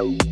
Bye.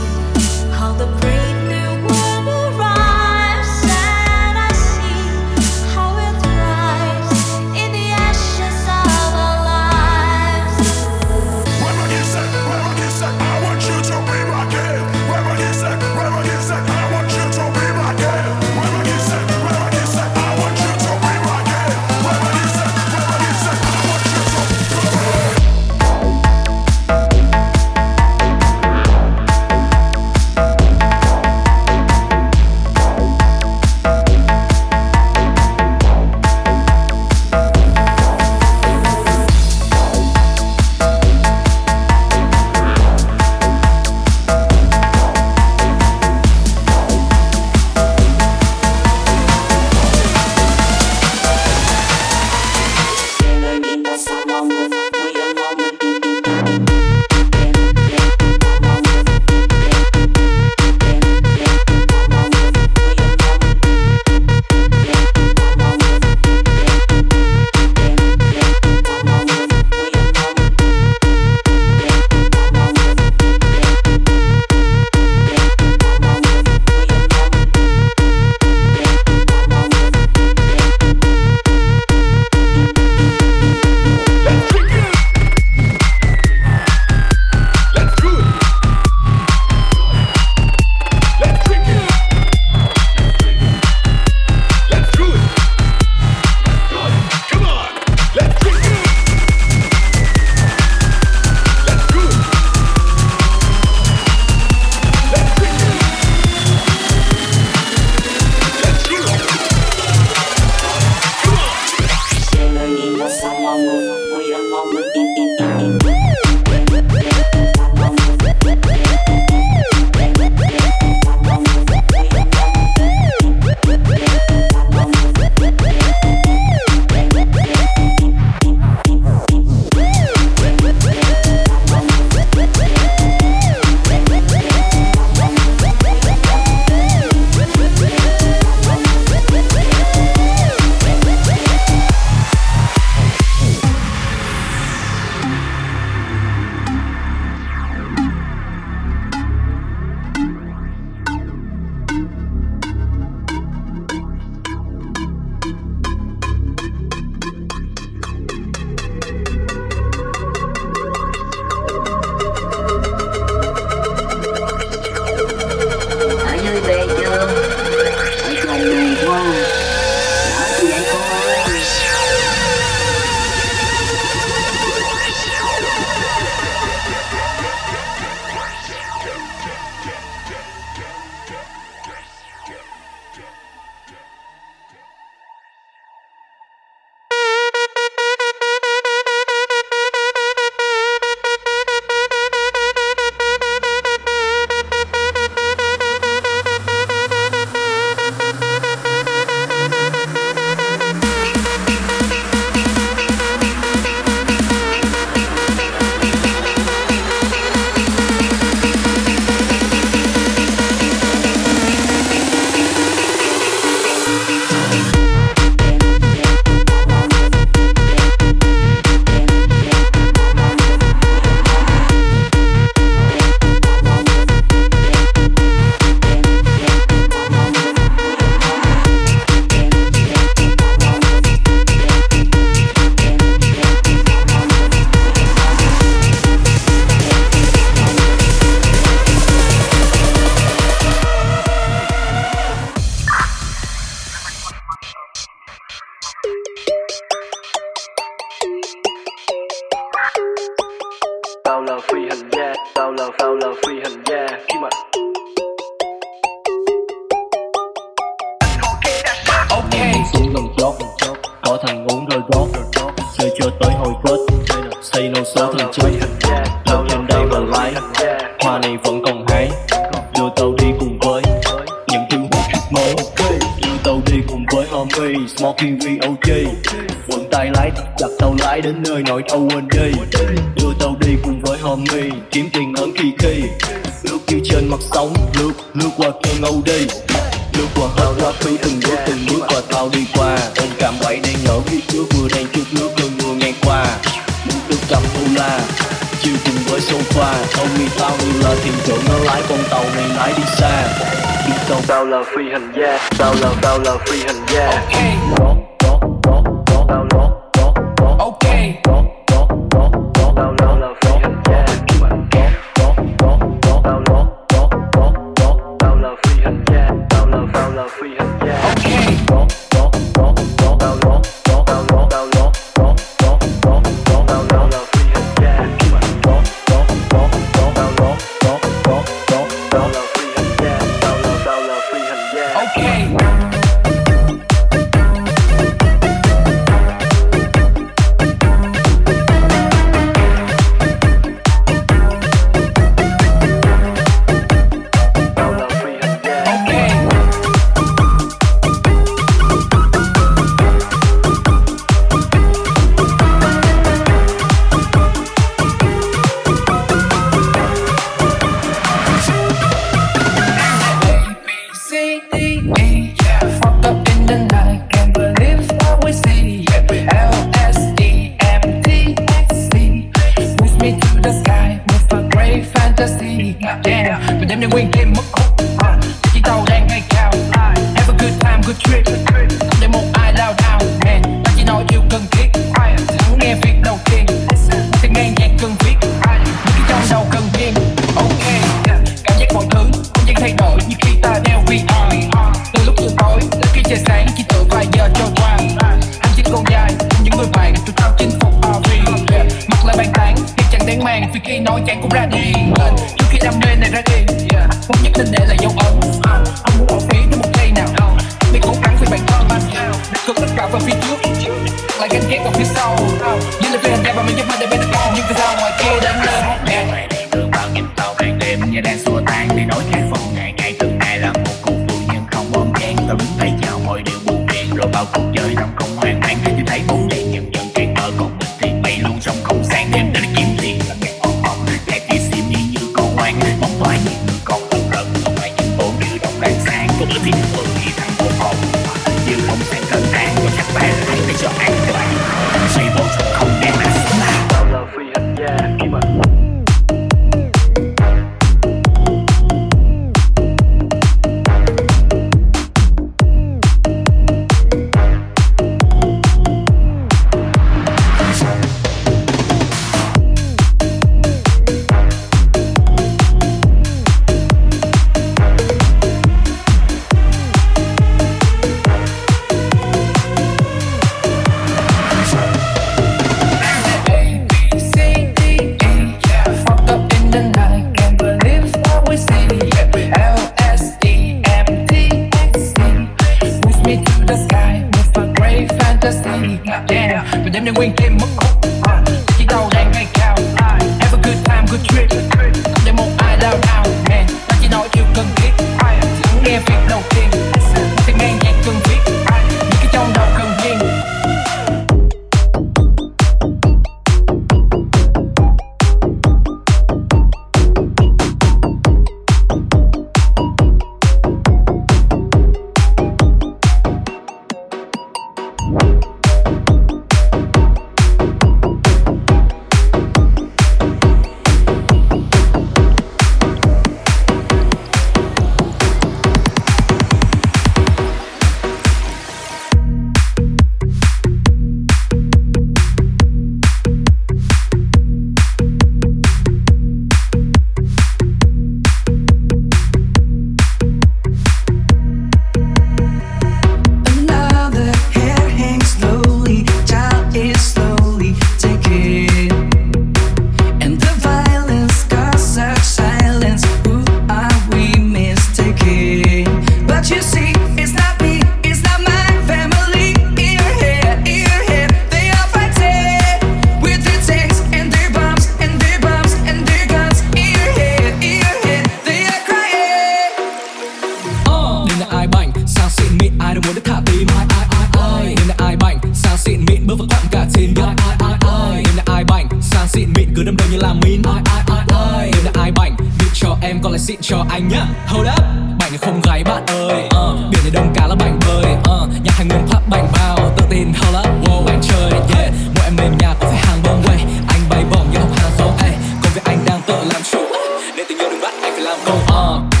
go on.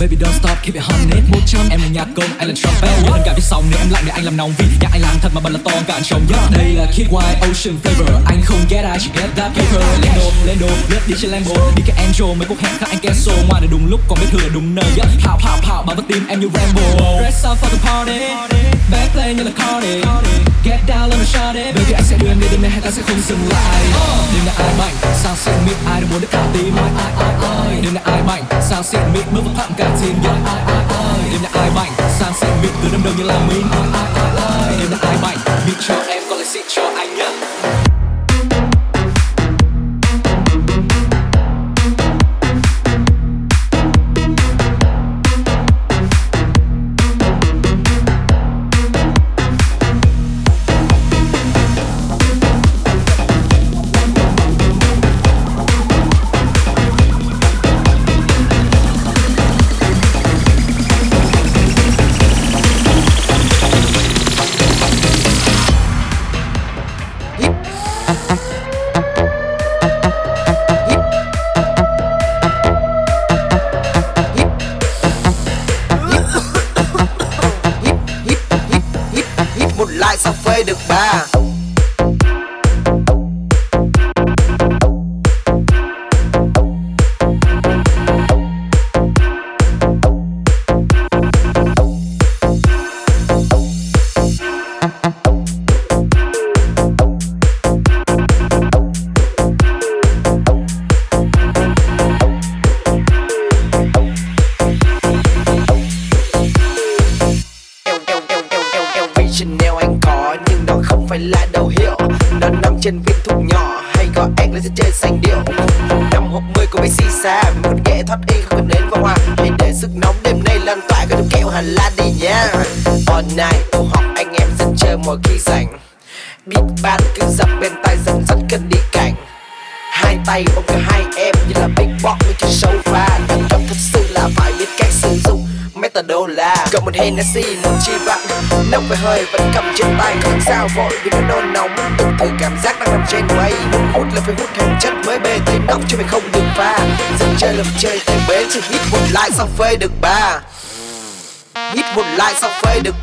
Baby don't stop, keep it honey. Một trăm em là nhạc công, anh là trumpet. Nhớ hơn cả biết sóng nếu em lạnh để anh làm nóng Vì nhạc anh làm thật mà bật là to cả anh chồng yeah. Đây là Kid White Ocean Flavor. Anh không get I chỉ get that paper. Lên đồ, lướt đi trên Lambo. Đi cái Angel, mấy cuộc hẹn khác anh cancel Ngoài này đúng lúc còn biết thừa đúng nơi yeah. Thảo, thảo, thảo, bám vào tim em như Rambo. Dress up for the party. Backplay như là Cardi. Get down, let me shot it Baby anh sẽ đưa em đi đêm nay hai ta sẽ không dừng lại? Đêm nay ai mạnh, sao sẽ mít Ai đã muốn được cả tim? Đêm nay ai mạnh, sao sẽ mít Bước vào phạm cả chẳng xin Yo ai ai ai Em là ai mạnh? Sang xịn mịn từ năm đầu như là mình Ai ai ai Em là ai mạnh? Mịn cho em có lại xịt cho anh nhá sao phê được ba Hít một like sao phê được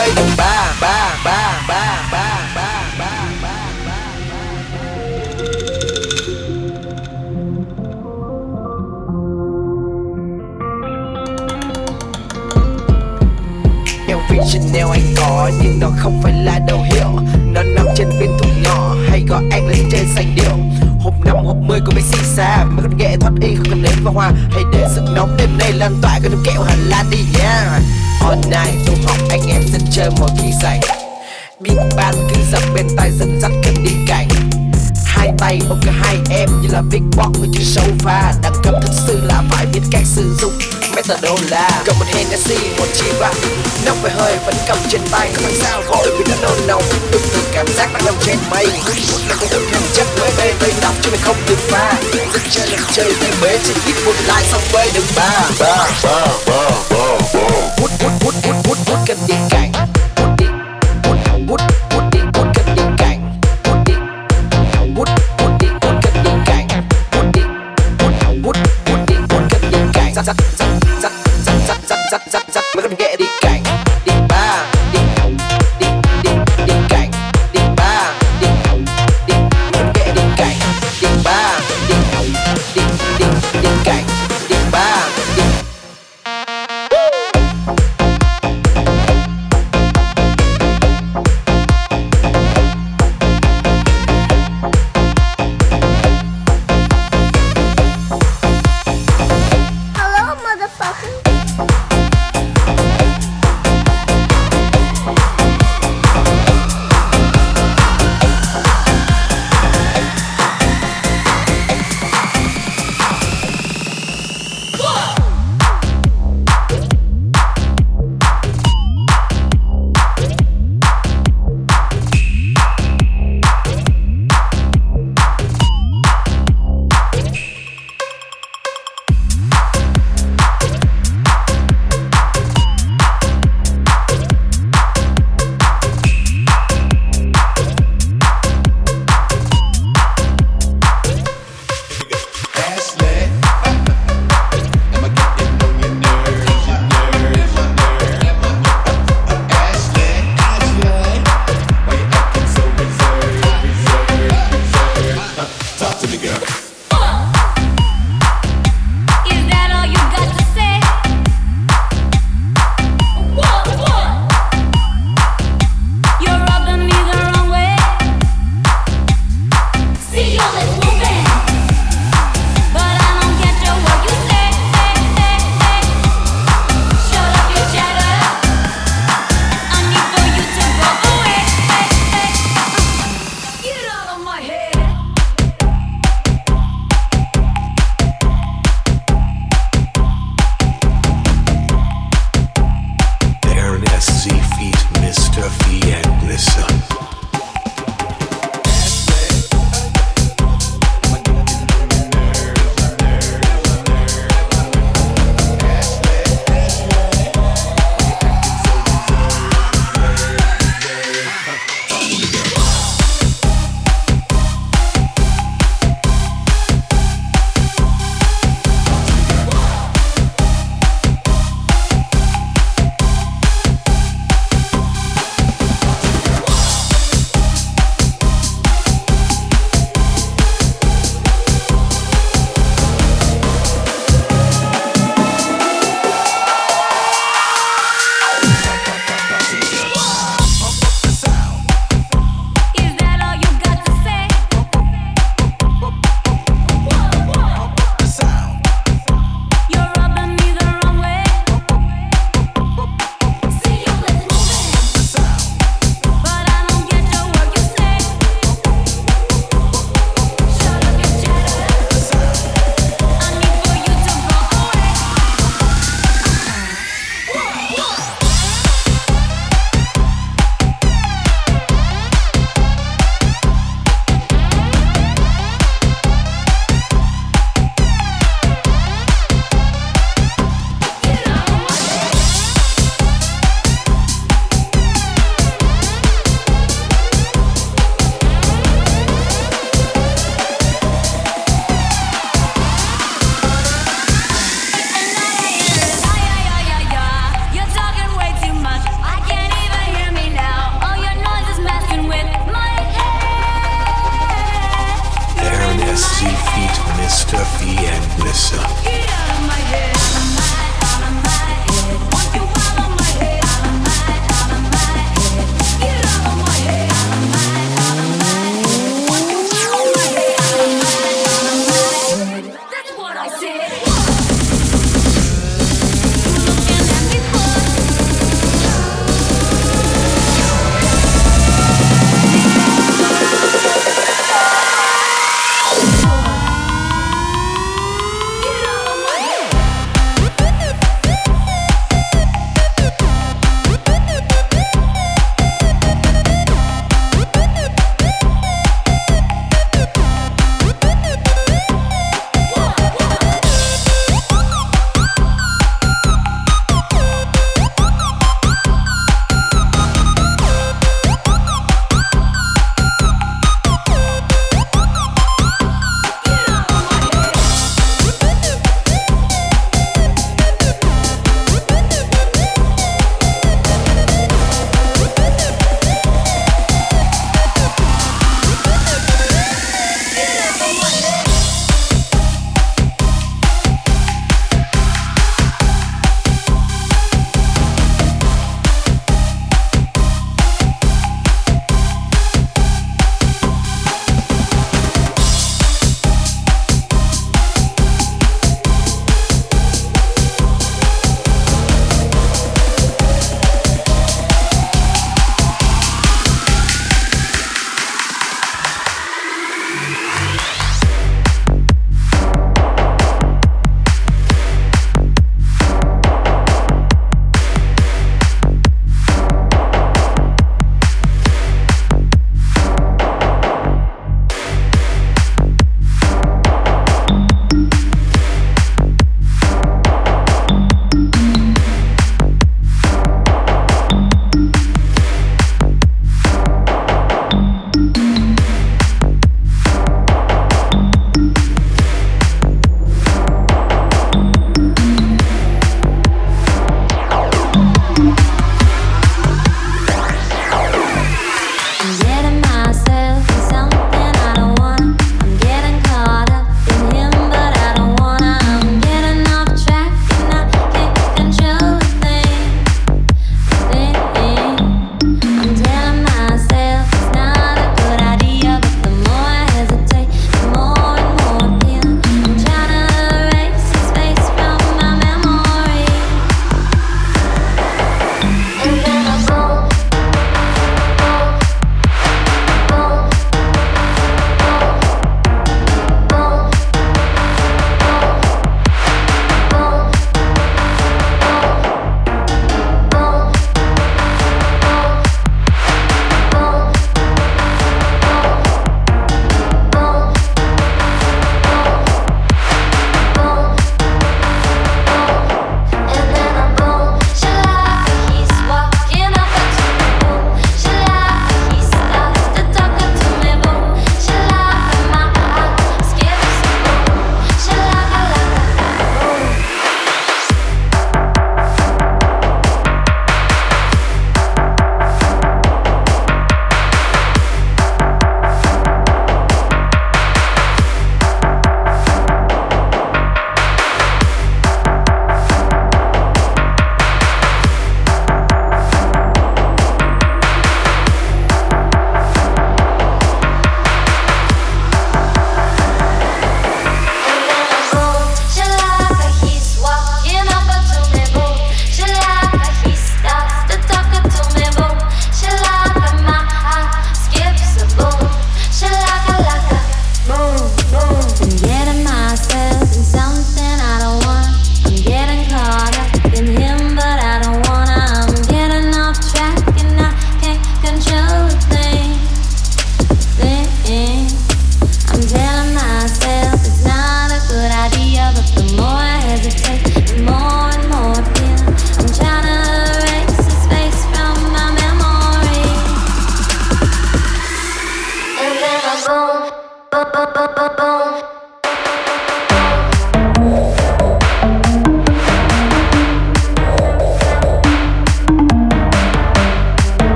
quay vòng ba ba ba ba ba ba ba ba LV Chanel anh có, nhưng nó không phải là đầu hiệu. Nó nằm trên viên thuốc nhỏ, hay gọi anh lên trên sành điệu. Hộp năm, hộp mười của mấy xì xa Mấy con ghệ thoát y không cần và hoa Hay để sức nóng đêm nay lan tỏa cái nước kẹo Hà Lan đi, yeah. All night trong học anh em sẽ chơi một khi rảnh. Big band cứ dập bên tay dẫn dắt cần đi cảnh hai tay ôm cả hai em như là big box, người chơi sofa. Đẳng cấp thật sự là phải biết cách sử dụng metadona cầm một Hennessy một chi vạ nóc về hơi vẫn cầm trên tay không phải sao vội vì nó nôn nóng tương tự cảm giác đang nằm trên mây. Là không hút hàng chất mới bê bê nóng cho mình không được pha. Rất chơi làm chơi tay bế chỉ hít một lại xong bê được ba. Ba ba ba ba hút hút hút hút hút hút cần đi cảnh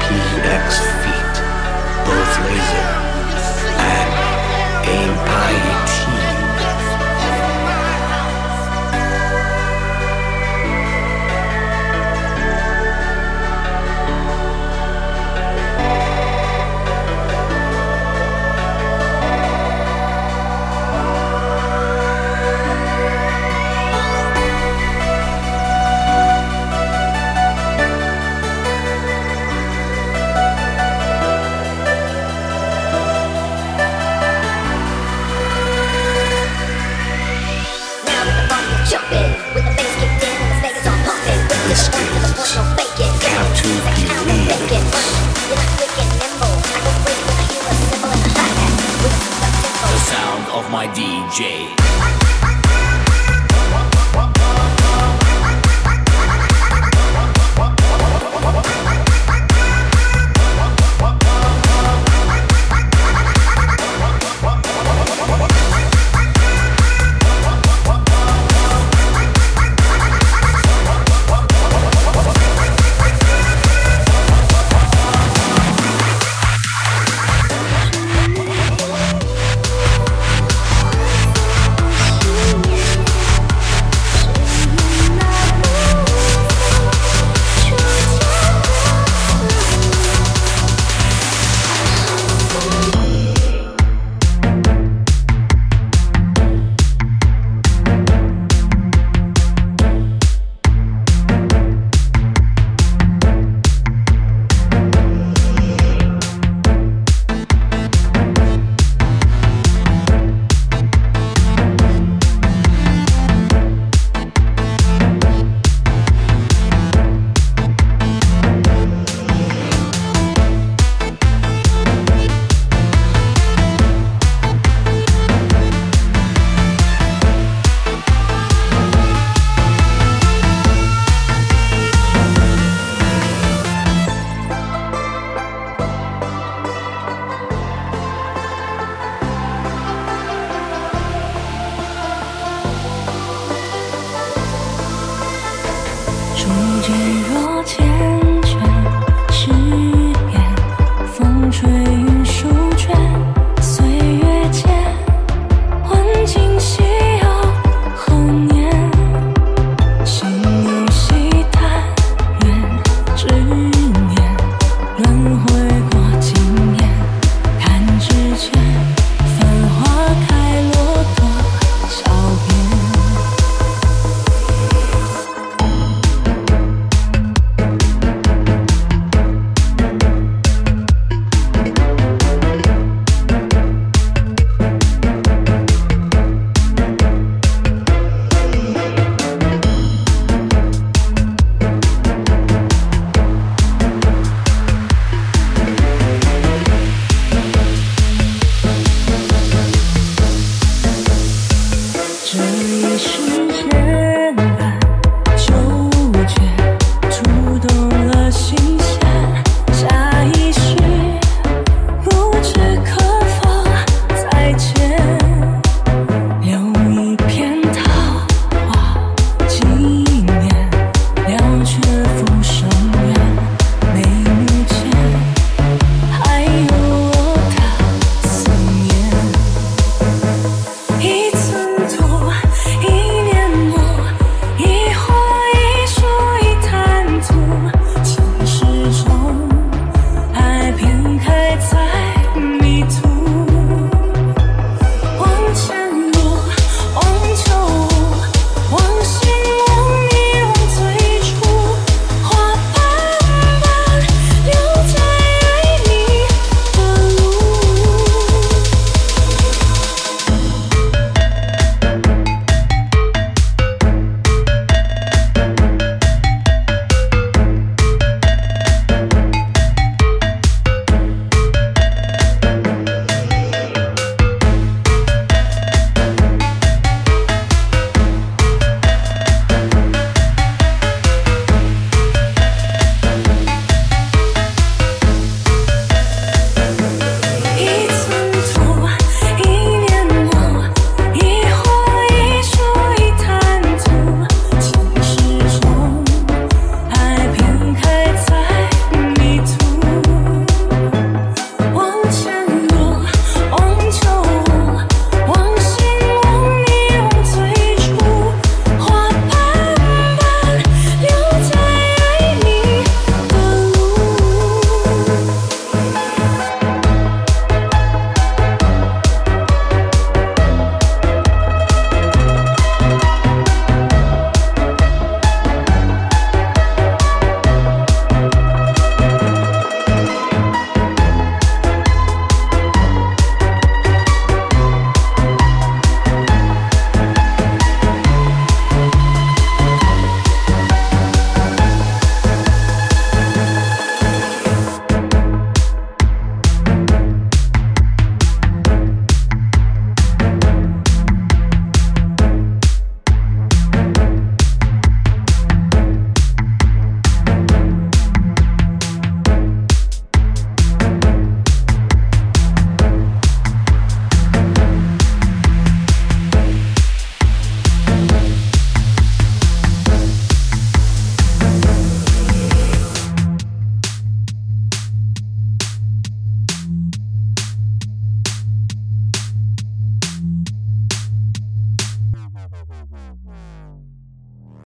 peace.